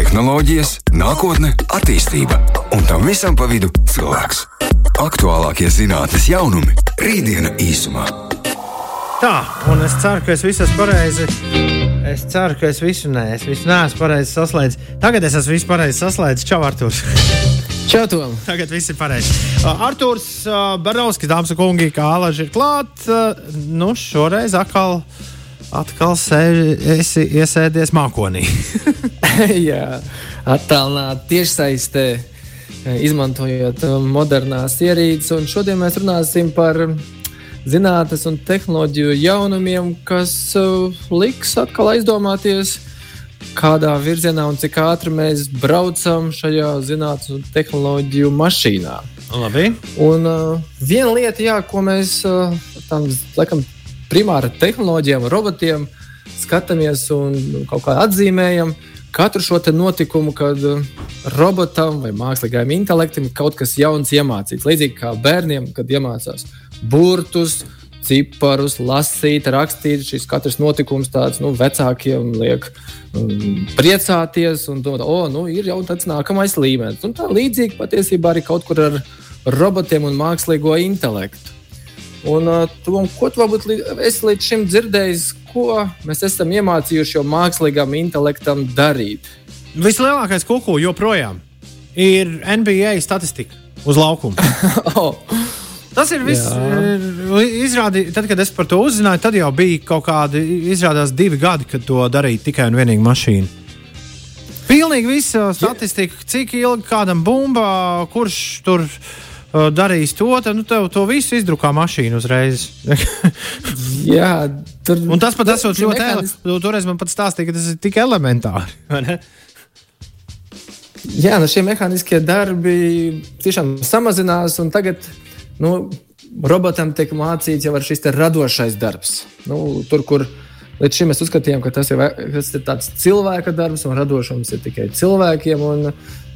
tehnoloģijas, nākotne, attīstība un tam visam pa vidu cilvēks. Aktuālākie zinātnīs jaunumi - rītdiena īsumā. Tā, un es ceru, ka es visu esmu pareizi. Es ceru, ka es visu nē, es visu neesmu pareizi saslēdzis. Tagad es esmu visu pareizi saslēdzis. Čau, Artūrs! Čau, Tom! Tagad viss ir pareizi. Uh, Artūrs uh, Barovskis, dāmas un kungi, kā alaži ir klāts. Uh, nu, šoreiz atkal, atkal sēž, esi iesēdies mākonī. Jā, attālināti tiešsaistē, izmantojot modernās ierīces. Un šodien mēs runāsim par zinātnes un tehnoloģiju jaunumiem, kas uh, liks atkal aizdomāties, kādā virzienā un cik ātri mēs braucam šajā zinātnes un tehnoloģiju mašīnā. Labi. Un uh, viena lieta, jā, ko mēs uh, tam laikam, primāri tehnoloģijām, robotiem skatāmies un kaut kā atzīmējam, katru šo notikumu, kad uh, robotam vai mākslīgajam intelektam ir kaut kas jauns iemācīts. Līdzīgi kā bērniem, kad iemācās burtus, ciparus, lasīt, rakstīt. Šis katrs notikums tāds nu, vecākiem liek um, priecāties un domāt, o, nu, ir jau tāds nākamais līmenis. Un tā līdzīgi patiesībā arī kaut kur ar robotiem un mākslīgo intelektu. Un, tu, un ko tu varbūt esi līdz šim dzirdējis, ko mēs esam iemācījuši jau mākslīgam intelektam darīt? Vislielākais kuku joprojām ir NBA statistika uz laukuma. oh. Tas ir viss. Izrādīt, tad, kad es par to uzzināju, tad jau bija kaut kādi, izrādās, divi gadi, kad to darīja tikai un vienīgi mašīna. Pilnīgi visa statistika, cik ilgi kādam bumbā, kurš tur uh, darīs to, tad nu, tev to visu izdrukā mašīna uzreiz. Jā, tur, un tas pat esot ļoti mehānis... elementāri. Toreiz man pat stāstīja, ka tas ir tik elementāri. Jā, nu šie mehāniskie darbi tiešām samazinās, un tagad nu, robotam tiek mācīts jau šis radošais darbs. Nu, tur, kur līdz šim mēs uzskatījām, ka tas ir, tas ir cilvēka darbs un radošums ir tikai cilvēkiem. Un,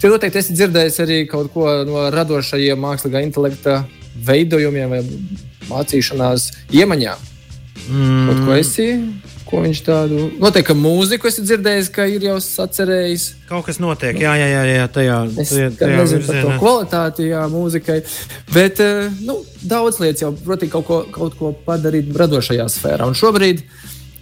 tu noteikti esi dzirdējis arī kaut ko no radošajiem mākslīgā intelekta veidojumiem vai mācīšanās iemaņām. Mm. Kaut ko esi ko viņš tādu. Noteikti, ka mūziku esmu dzirdējis, ka ir jau sacerējis. Kaut kas notiek, jā, jā, jā, jā tajā, virzienā. par to kvalitāti, jā, mūzikai. Bet eh, nu, daudz lietas jau, protams, kaut, ko, kaut ko padarīt radošajā sfērā. Un šobrīd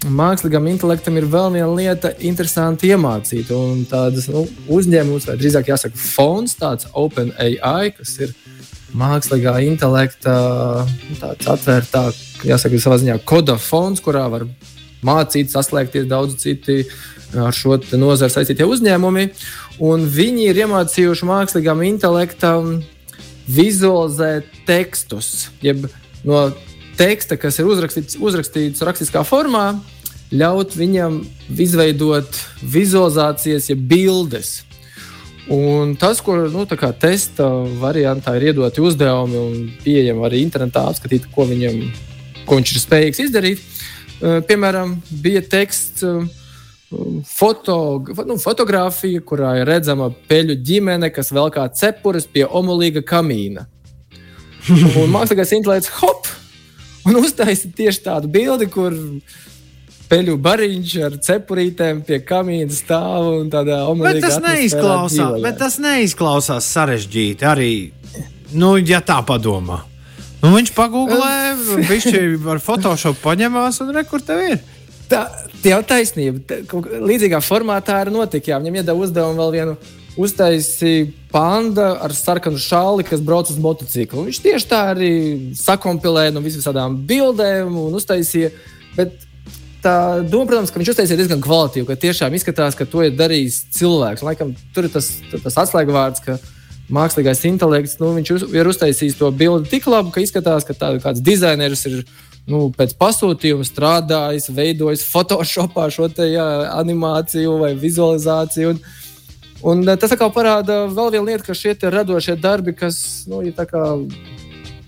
mākslīgam intelektam ir vēl viena lieta, interesanti iemācīt. Un tādas nu, uzņēmums, vai drīzāk jāsaka, fonds, tāds OpenAI, kas ir mākslīgā intelekta nu, atvērtā, jāsaka, savā ziņā koda fonds, kurā var mācīt, saslēgties daudz citi ar šo nozaru saistītie uzņēmumi. Viņi ir iemācījuši mākslīgam intelektam vizualizēt tekstus, jeb no teksta, kas ir uzrakstīts, uzrakstīts rakstiskā formā, ļaut viņam izveidot vizualizācijas, jeb bildes. Un tas, ko nu, testa variantā ir iedoti uzdevumi un pieejami arī internetā, apskatīt, ko, viņam, ko viņš ir spējīgs izdarīt. Eh, piemēram, bija teksts. Eh, foto, nu, fotografija, kurā ir redzama peļu ģimene, kas vēl kā cepures pie omulīga kamīna. Un mākslinieks intelekts hop! Un uztaisīja tieši tādu bildi, kur peļu bariņš ar cepurītēm pie kamīna stāv un tādā omulīgā. Bet tas neizklausās, bet tas neizklausās sarežģīti arī, nu, ja tā padomā. Nu, viņš pagūglē, viņš ar Photoshop paņemās un re, kur tev ir. Tā jau taisnība. Līdzīgā formātā arī notika. Jā, viņam iedeva uzdevumu vēl vienu. Uztaisīja panda ar sarkanu šāli, kas brauc uz motociklu. Viņš tieši tā arī sakompilēja no visām bildēm un uztaisīja. Bet tā doma, protams, ka viņš uztaisīja diezgan kvalitīvi, ka tiešām izskatās, ka to ir darījis cilvēks. Laikam tur ir tas, tas atslēgvārds, ka mākslīgais intelekts, nu, viņš uz, ir uztaisījis to bildi tik labi, ka izskatās, ka tā, kāds dizainers ir nu, pēc pasūtījuma strādājis, veidojis Photoshopā šo te, jā, animāciju vai vizualizāciju. Un, un eh, tas atkal parāda vēl vienu lietu, ka šie radošie darbi, kas nu, ir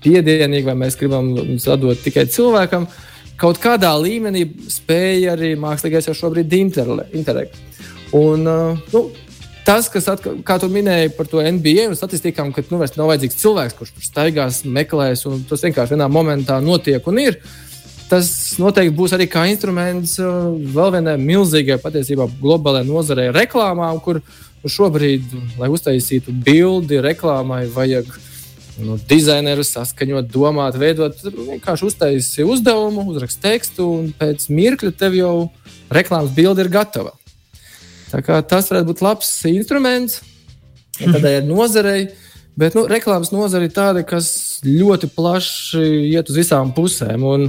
piedienīgi, vai mēs gribam sadot tikai cilvēkam, kaut kādā līmenī spēja arī mākslīgais jau šobrīd interēt. Un, uh, nu, Tas, kas, atka, kā tu minēji par to NBA un statistikām, ka nu, vairs nav vajadzīgs cilvēks, kurš tur staigās, meklēs, un tas vienkārši vienā momentā notiek un ir. tas noteikti būs arī kā instruments vēl vienai milzīgai, patiesībā globālajai nozarei reklāmām, kur šobrīd, lai uztaisītu bildi reklāmai, vajag nu, dizaineru saskaņot, domāt, veidot. Tad vienkārši uztaisīt uzdevumu, uzrakst tekstu, un pēc mirkļa tev jau reklāmas bilde ir gatava. Tas varētu būt labs instruments tādai nozarei. Bet nu, reklāmas nozare ir tāda, kas ļoti plaši iet uz visām pusēm. Un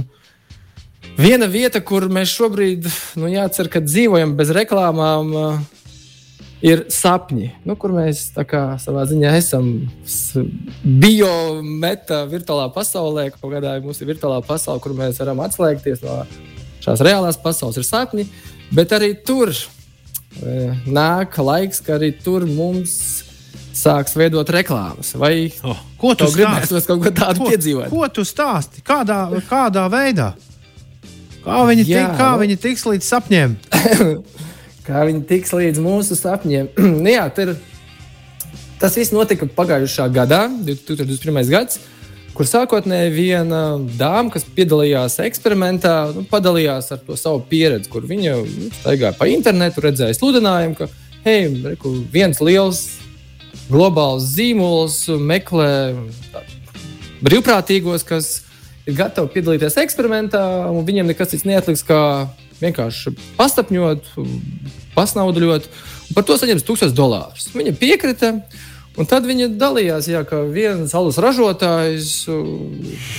viena vieta, kur mēs šobrīd nu, jācer, ka dzīvojam bez reklāmām, ir sapņi, nu, kur mēs kā, savā ziņā esam biometa virtuālā pasaulē. Kaut kādā mums ir virtuālā pasaule, kur mēs varam atslēgties no šās reālās pasaules, ir sapņi. Bet arī tur e, nāk laiks, ka arī tur mums sāks veidot reklāmas. Vai oh, ko tu gribētu kaut ko tādu ko, piedzīvot? Ko tu stāsti? Kādā, kādā veidā? Kā viņi, Jā, tik, kā nu... viņi tiks līdz sapņiem? kā viņi tiks līdz mūsu sapņiem. Nu jā, ir, tas viss notika pagājušā gadā, 2021. gads, kur sākotnēji viena dāma, kas piedalījās eksperimentā, nu, padalījās ar to savu pieredzi, kur viņa nu, staigāja pa internetu, redzēja sludinājumu, ka hei, reku, viens liels globāls zīmols meklē brīvprātīgos, kas ir gatavi piedalīties eksperimentā, un viņiem nekas cits neatliks, kā vienkārši pastapņot, pasnauduļot, un par to saņems 1000 dolārus. Viņa piekrita. Un tad viņa dalījās, jā, ka viens alus ražotājs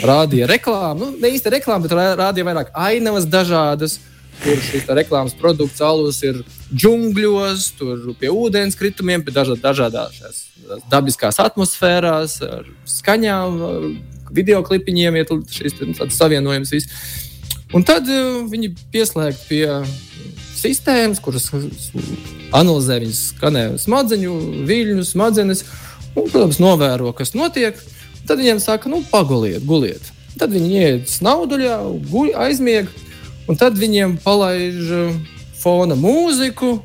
rādīja reklāmu. Nu, ne īsti reklāmu, bet rādīja vairāk ainavas dažādas, kur šis reklāmas produkts alus ir džungļos, tur pie ūdens kritumiem, pie dažād, dažādās dabiskās atmosfērās, ar skaņām, video klipiņiem, ir šis savienojums. Viss. Un tad uh, viņi pieslēgta pie sistēmas, kuras analizē viņas skanējumu smadzeņu, viļņu, smadzenes, un, protams, novēro, kas notiek. Tad viņiem saka, nu, paguliet, guliet. Tad viņi iet snauduļā, guļ, aizmieg, un tad viņiem palaiž fona mūziku.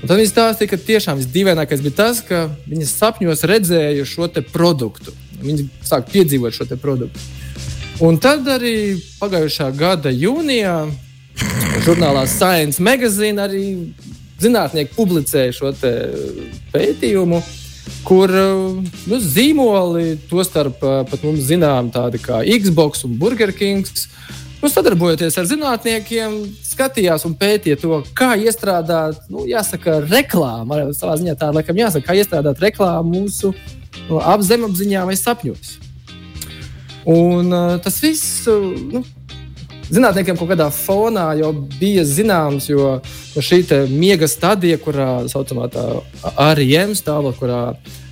Un tad viņi stāstīja, ka tiešām visdīvainākais bija tas, ka viņi sapņos redzēja šo produktu. Viņi sāk piedzīvot šo produktu. Un tad arī pagājušā gada jūnijā žurnālā Science Magazine arī zinātnieki publicēja šo pētījumu, kur nu, zīmoli, tostarp pat mums zinām, tādi kā Xbox un Burger Kings, nu, sadarbojoties ar zinātniekiem, skatījās un pētīja to, kā iestrādāt, nu, jāsaka, reklāmu. Savā ziņā tā, laikam, jāsaka, kā iestrādāt reklāmu mūsu nu, apzemapziņā vai sapņos. Un uh, tas viss. Uh, nu, Zinātniekiem kaut kādā fonā jau bija zināms, jo šī miega stadija, kurā saucamā tā REM stāvokļa, kurā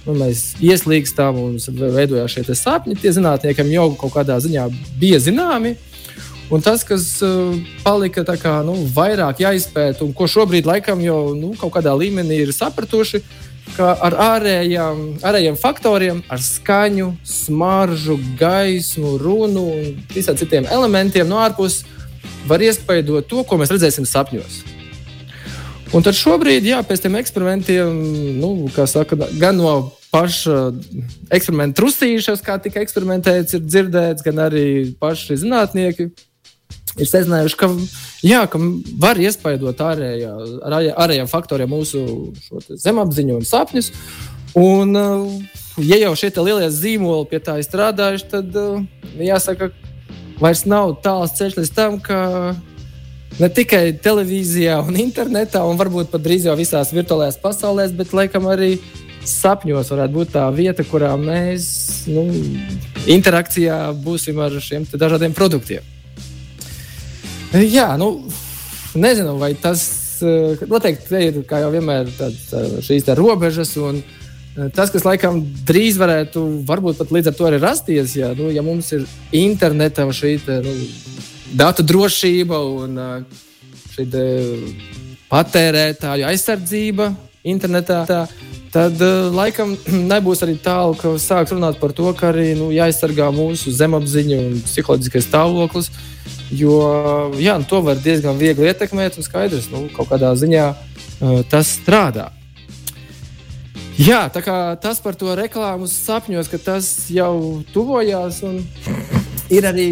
nu, mēs ieslīgstām un veidojās šie sapņi, tie zinātniekiem jau kaut kādā ziņā bija zināmi. Un tas, kas uh, palika kā, nu, vairāk jāizpēta, un ko šobrīd laikam jau nu, kaut kādā līmenī ir sapratuši, ir ka ar ārējām, ārējiem faktoriem, ar skaņu, smaržu, gaismu, runu un visiem citiem elementiem no ārpuses var iespaidot to, ko mēs redzēsim sapņos. Un tad šobrīd, jā, pēc tam eksperimentiem, nu, saka, gan no paša eksperimenta trusīšanas, kā tika eksperimentēts, ir dzirdēts, gan arī paši zinātnieki ir secinājuši, ka, jā, ka var iespaidot ārējā, ārējiem faktoriem mūsu zemapziņu un sapņus. Un, uh, ja jau šie lielie zīmoli pie tā ir strādājuši, tad uh, jāsaka, vairs nav tāls ceļš līdz tam, ka ne tikai televīzijā un internetā, un varbūt pat drīz jau visās virtuālajās pasaulēs, bet laikam arī sapņos varētu būt tā vieta, kurā mēs nu, interakcijā būsim ar šiem dažādiem produktiem. Jā, nu, nezinu, vai tas eh, noteikti ir, kā jau vienmēr, tāds, eh, šīs robežas. Un, Tas, kas laikam drīz varētu, varbūt pat līdz ar to arī rasties, ja, nu, ja mums ir internetam šī te, nu, datu drošība un šī patērētāju aizsardzība internetā, tā, tad laikam nebūs arī tālu, ka sāks runāt par to, ka arī nu, jāaizsargā mūsu zemapziņa un psiholoģiskais stāvoklis. Jo jā, to var diezgan viegli ietekmēt, un skaidrs, ka nu, kaut kādā ziņā uh, tas strādā. Jā, tā kā tas par to reklāmu sapņos, ka tas jau tuvojās, un ir arī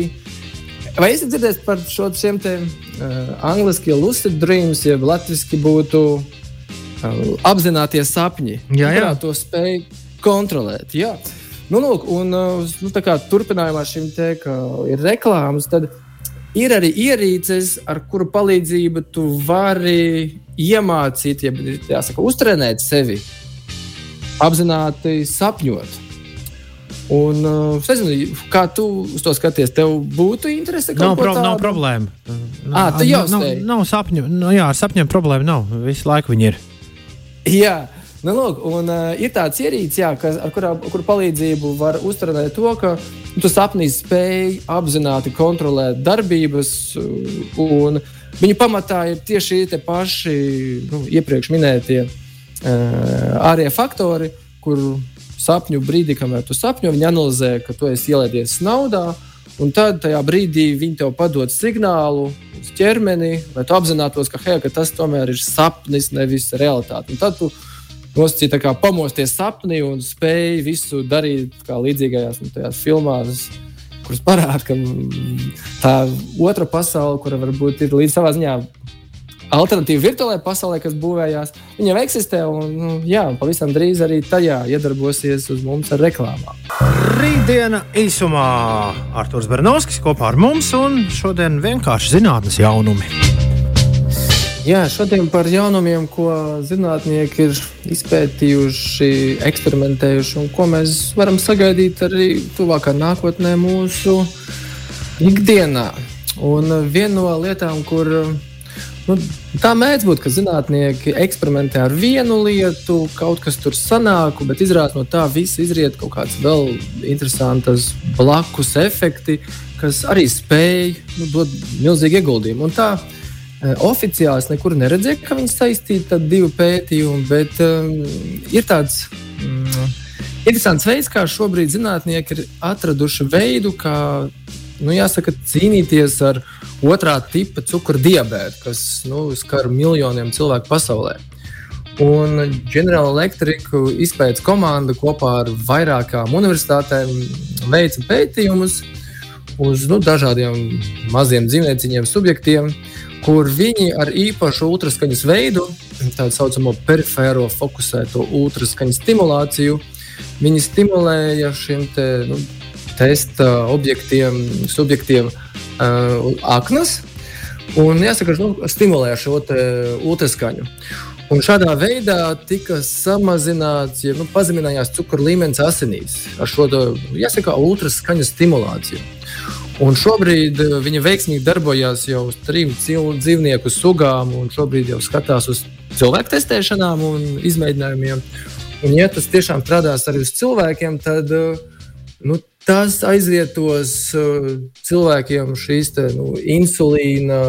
Vai esat dzirdējis par šo šiem te uh, angliski lucid dreams, jeb latviski būtu uh, apzinātie sapņi? Jā, jā. To spēj kontrolēt. Jā. Nu, lūk, un, nu, kā, turpinājumā šim te ir reklāmas, tad ir arī ierīces, ar kuru palīdzību tu vari iemācīt, ja jāsaka, uztrenēt sevi, apzināti sapņot. Un, uh, es nezinu, kā tu uz to skaties. Tev būtu interese kaut nav, pro, tādu? nav problēma. À, tu jau nav, nav, nav sapņu. Nu, jā, ar sapņiem problēma nav. Visu laiku viņi ir. Jā. Nu, lūk, un, uh, ir tāds ierīcis, jā, kas, ar kuru kur palīdzību var uzturēt to, ka tu sapnī spēj apzināti kontrolēt darbības. Un viņa pamatā ir tieši tie paši nu, iepriekš minētie uh, ārējie faktori, kur sapņu brīdī, kamēr tu sapņo, viņi analizē, ka tu esi ielaidies naudā. Un tad tajā brīdī viņi tev padod signālu uz ķermeni, lai tu apzinātos, ka, hei, ka tas tomēr ir sapnis, nevis realitāte. Un tad tu nosacīji kā pamosties sapnī un spēj visu darīt kā līdzīgajās nu, filmās, kuras parāda, ka mm, tā otra pasaule, kura varbūt ir līdz savā ziņā alternatīva virtuālajai pasaulē, kas būvējās, viņam eksistē. Un, nu, jā, pavisam drīz arī tajā iedarbosies uz mums ar reklāmām. Rītdiena īsumā Arthurs Bernovskis kopā ar mums un šodien vienkārši zinātnes jaunumi. Jā, šodien par jaunumiem, ko zinātnieki ir izpētījuši, eksperimentējuši un ko mēs varam sagaidīt arī tuvākā nākotnē mūsu ikdienā. Un viena no lietām, kur Nu, tā mēdz būt, ka zinātnieki eksperimentē ar vienu lietu, kaut kas tur sanāk, bet izrādās no tā viss izriet kaut kāds vēl interesants blakus efekti, kas arī spēj nu, dot milzīgu ieguldījumu. Un tā oficiāli es nekur neredzēju, ka viņi saistīti ar divu pētījumu, bet um, ir tāds. Mm, Interesants veids, kā šobrīd zinātnieki ir atraduši veidu, kā nu, jāsaka, cīnīties ar otrā tipa cukura diabētu, kas nu, skar miljoniem cilvēku pasaulē. Un General Electric izpētes komanda kopā ar vairākām universitātēm veica pētījumus uz nu, dažādiem maziem dzīvnieciņiem, subjektiem, kur viņi ar īpašu ultraskaņas veidu, tā saucamo perifēro fokusēto ultraskaņas stimulāciju, viņi stimulēja šiem te, nu, testa objektiem, subjektiem uh, aknas. Un jāsaka, ka nu, stimulē šo ultraskaņu. Un šādā veidā tika samazināts, ja nu, pazeminājās cukura līmenis asinīs ar šo jāsaka, ultraskaņas stimulāciju. Un šobrīd viņa veiksmīgi darbojas jau uz trim dzīvnieku sugām, un šobrīd jau skatās uz cilvēku testēšanām un izmēģinājumiem. Un, ja tas tiešām strādās arī uz cilvēkiem, tad nu, tas aizvietos uh, cilvēkiem šīs te, nu, insulīna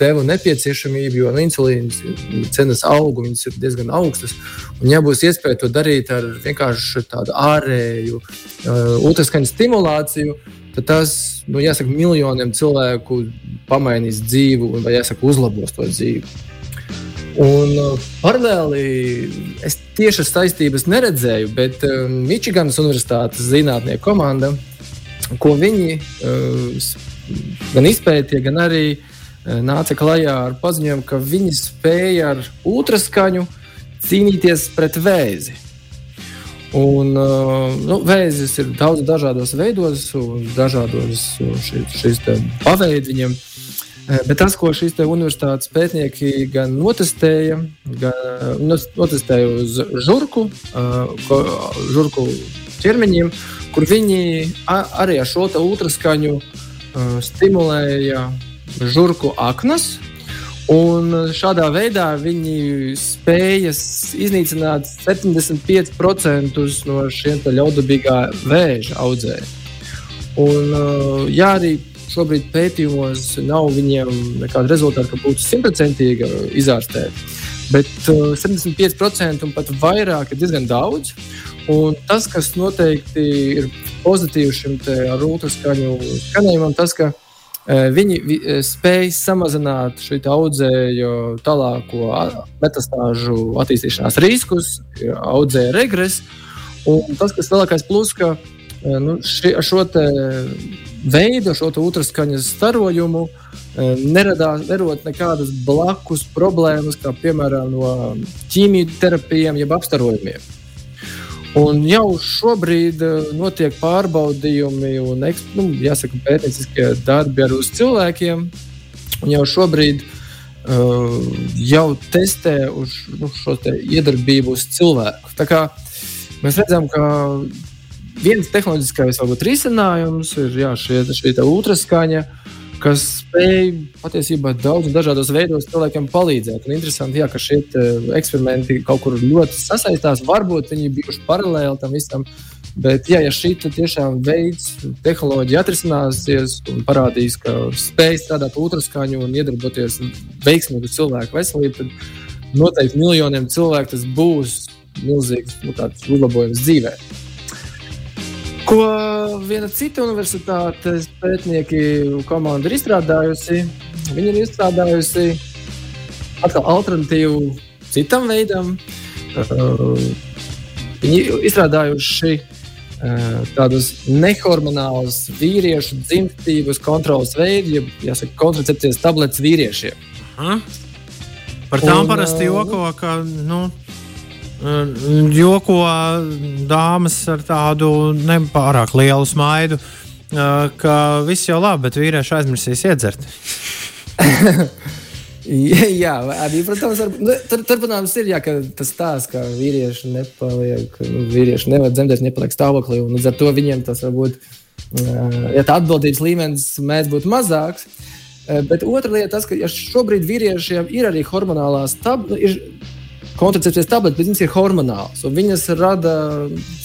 devu nepieciešamību, jo nu, insulīna cenas aug, viņas ir diezgan augstas. Un, ja būs iespēja to darīt ar vienkārši tādu ārēju uh, ultraskaņu stimulāciju, tad tas, nu, jāsaka, miljoniem cilvēku pamainīs dzīvi vai jāsaka, uzlabos to dzīvi. Un uh, paralēli es tieši saistības neredzēju, bet uh, Mičiganas Universitātes zinātnieku komanda, ko viņi uh, gan izpētīja, gan arī nāca klajā ar paziņojumu, ka viņi spēja ar ultraskaņu cīnīties pret vēzi. Un, nu, vēzis ir daudz dažādos veidos, un dažādos šīs, paveidi viņam. Eh, bet tas, ko šīs universitātes pētnieki gan notestēja, gan notestēja uz žurku, eh, žurku ķermeņiem, kur viņi arī ar šo ultraskaņu eh, stimulēja žurku aknas. Un šādā veidā viņi spēja iznīcināt 75% no šiem ļaunprātīgā vēža audzēja. Un, jā, arī šobrīd pētījumos nav viņiem nekāda rezultāta, ka būtu simtprocentīgi izārstēti. Bet uh, 75% un pat vairāk ir diezgan daudz. Un tas, kas noteikti ir pozitīvs šim ar ultraskaņu skanējumam, tas, ka uh, viņi vi, e, spēj samazināt šo audzēju tālāko metastāžu attīstīšanās riskus, audzēja regresu. Un tas, kas lielākais plus, ka uh, nu, ši, šo veido šo ultraskaņas starojumu, neradās, nerot nekādas blakus problēmas, kā piemēram no ķīmijterapijiem, jeb apstarojumiem. Un jau šobrīd notiek pārbaudījumi un nu, jāsaka, pētnieciskie darbi ar uz cilvēkiem. Un jau šobrīd uh, jau testē uz nu, šo te iedarbību uz cilvēku. Mēs redzam, ka viens tehnoloģiskais varbūt, risinājums ir jā, šie, šī ultraskaņa, kas spēj patiesībā daudzos dažādos veidos cilvēkiem palīdzēt. Un interesanti, jā, ka šie eksperimenti kaut kur ļoti sasaistās. Varbūt viņi bijuši paralēli tam visam. Bet, jā, ja šī tiešām veids, tehnoloģija atrisināsies un parādīs, ka spēj strādāt ultraskaņu un iedarboties veiksmīgi cilvēku veselību, tad noteikti miljoniem cilvēku tas būs milzīgs nu, uzlabojums dzīvēm. Ko viena cita universitātes pētnieki komanda ir izstrādājusi? Viņi ir izstrādājusi atkal alternatīvu citam veidam. Uh, viņi ir izstrādājuši uh, tādus nehormonālus vīriešu dzimstības kontrolas veidus, ja jāsaka, kontracepcijas tabletes vīriešiem. Aha. Par tām Un, parasti uh, joko, ka. Nu joko dāmas ar tādu nepārāk lielu smaidu, ka viss jau labi, bet vīrieši aizmirsīs iedzert. jā, arī, protams, ar, nu, tur, tur, protams, ir jā, tas stāsts, ka vīrieši nepaliek, nu, vīrieši nevar dzemdēt, nepaliek stāvoklī. Un līdz ar to viņiem tas varbūt, ja tā atbildības līmenis mēdz būt mazāks. Bet otra lieta, tas, ka ja šobrīd vīriešiem ir arī hormonālā stabilitāte kontracepcijas tabletes, bet viņas ir hormonālas. Viņas rada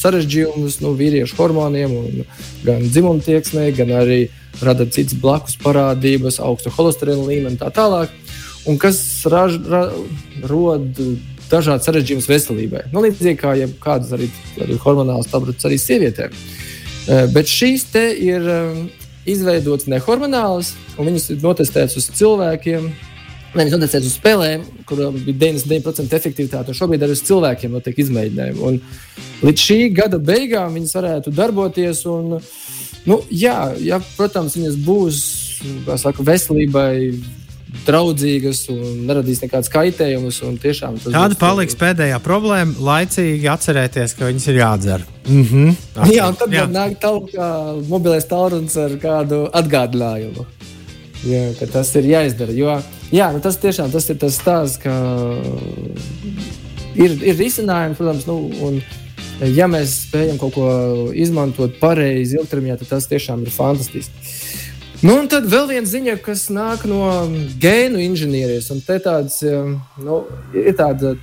sarežģījumus nu, vīriešu hormoniem, gan dzimumtieksmē, gan arī rada citas blakus parādības, augstu holesterīnu līmeni un tā tālāk. Un kas raž, ra, rod dažādas sarežģījumus veselībai. Nu, līdzīgi kā jebkādas arī, arī hormonālas tabletes arī sievietēm. E, bet šīs te ir e, izveidotas nehormonālas, un viņas ir notestētas uz cilvēkiem, Nevis noteicies uz spēlēm, kurām bija 99% efektivitāte, un šobrīd arī uz cilvēkiem notiek izmēģinājumi. Un līdz šī gada beigām viņas varētu darboties. Un, nu, jā, jā, protams, viņas būs saka, veselībai draudzīgas un neradīs nekādas kaitējumus. Tāda paliks pēdējā problēma. Laicīgi atcerēties, ka viņas ir jādzer. Mm -hmm. Atcer. Jā, un tad jā. nāk tālāk mobilais tālrunis ar kādu atgādinājumu. Jā, tas ir jāizdara. Jo, jā, nu tas tiešām tas ir tas stāsts, ka ir, ir risinājumi, protams, nu, un, ja mēs spējam kaut ko izmantot pareizi ilgtermiņā, tad tas tiešām ir fantastiski. Nu, un tad vēl viena ziņa, kas nāk no gēnu inženierijas. Tāds, nu, ir tāda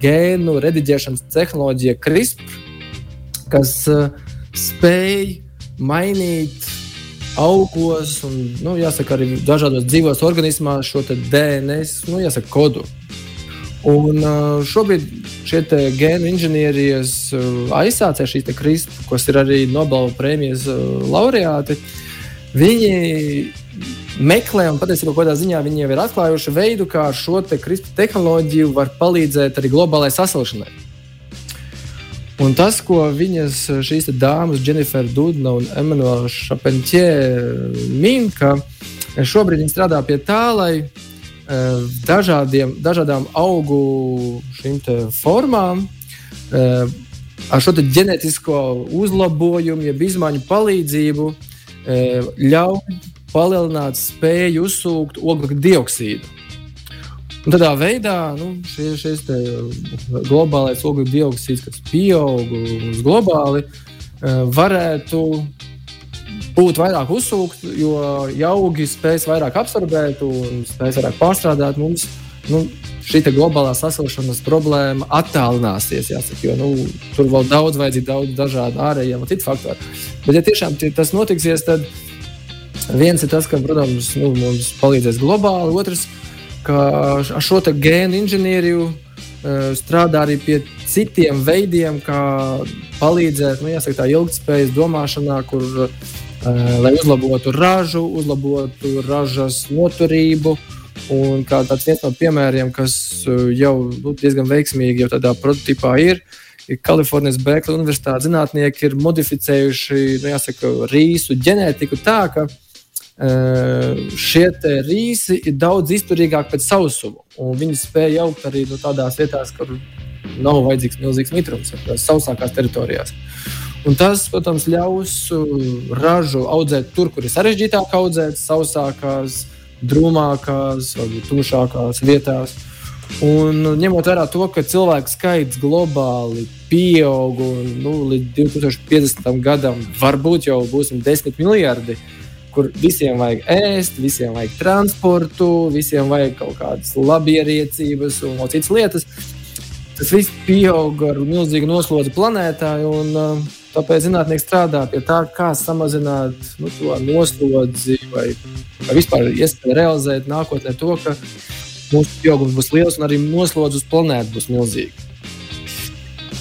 gēnu rediģēšanas tehnoloģija, CRISPR, kas uh, spēj mainīt augos un, nu, jāsaka, arī dažādos dzīvos organismos šo DNS nu, jāsaka, kodu. Un šobrīd šie gēnu inženierijas aizsācēji, šīs CRISPR, kas ir arī Nobela prēmijas laureāti, viņi meklē, un patiesībā kādā ziņā viņi jau ir atklājuši veidu, kā šo te CRISPR tehnoloģiju var palīdzēt arī globālajai sasilšanai. Un tas, ko viņas šīs dāmas, Jennifer Dudna un Emanuela Šapenķē, min, ka šobrīd viņi strādā pie tā, lai uh, dažādiem, dažādām augu formām uh, ar šo ģenētisko uzlabojumu, jeb izmaiņu palīdzību uh, ļauj palielināt spēju uzsūkt oglekļa dioksīdu. Un tādā veidā nu, šie, šis globālais ogļu dioksīds, kas pieaug globāli, eh, varētu būt vairāk uzsūkt, jo augi spēs vairāk absorbēt un spēs vairāk pārstrādāt mums. Nu, šī globālā sasilšanas problēma attālināsies. Jāsaka, jo, nu, tur vēl daudz vajadzīgi, daudz dažādu ārējiem un citu faktoru. Bet, ja tiešām tas notiksies, tad viens ir tas, ka, protams, nu, mums palīdzēs globāli, otrs ir ka ar šo gēnu inženieriju uh, strādā arī pie citiem veidiem, kā palīdzēt nu, jāsaka, tā ilgspējas domāšanā, kur, uh, lai uzlabotu ražu, uzlabotu ražas noturību. Un kā tāds viens no piemēriem, kas jau nu, diezgan veiksmīgi jau tādā prototipā ir, Kalifornijas Berkeley Universitātes zinātnieki ir modificējuši nu, jāsaka, rīsu ģenētiku tā, ka uh, šie rīsi ir daudz izturīgāki pret sausumu. Viņi spēja augt arī nu, tādās vietās, kur nav vajadzīgs milzīgs mitrums, sausākās teritorijās. Un tas, protams, ļaus ražu audzēt tur, kur ir sarežģītāk audzēt, sausākās, drūmākās, varbūt tumšākās vietās. Un ņemot vērā to, ka cilvēku skaits globāli pieaug un nu, līdz 2050. gadam varbūt jau būsim 10 miljardi, kur visiem vajag ēst, visiem vajag transportu, visiem vajag kaut kādas labierīcības un citas lietas. Tas viss pieaug ar milzīgu noslodzi planētā. Un, uh, Tāpēc zinātnieki strādā pie tā, kā samazināt nu, to noslodzi vai, vai vispār iespēju realizēt nākotnē to, ka mūsu pieaugums būs liels un arī noslodzi uz planētu būs milzīga.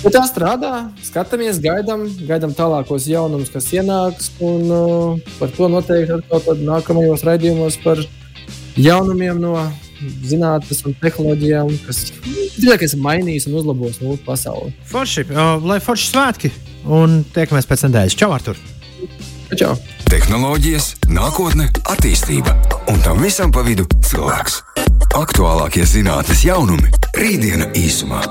Bet tā strādā, skatāmies, gaidām, gaidām tālākos jaunumus, kas ienāks. Un, uh, par to noteikti atkal nākamajos raidījumos par jaunumiem no zinātnes un tehnoloģijām, kas drīzāk ir mainījis un uzlabos mūsu pasauli. Forši, uh, lai forši svētki! un tiekamies pēc nedēļas. Čau, Artur! Čau! Tehnoloģijas, nākotne, attīstība un tam visam pa vidu cilvēks. Aktuālākie zinātnīs jaunumi - rītdiena īsumā.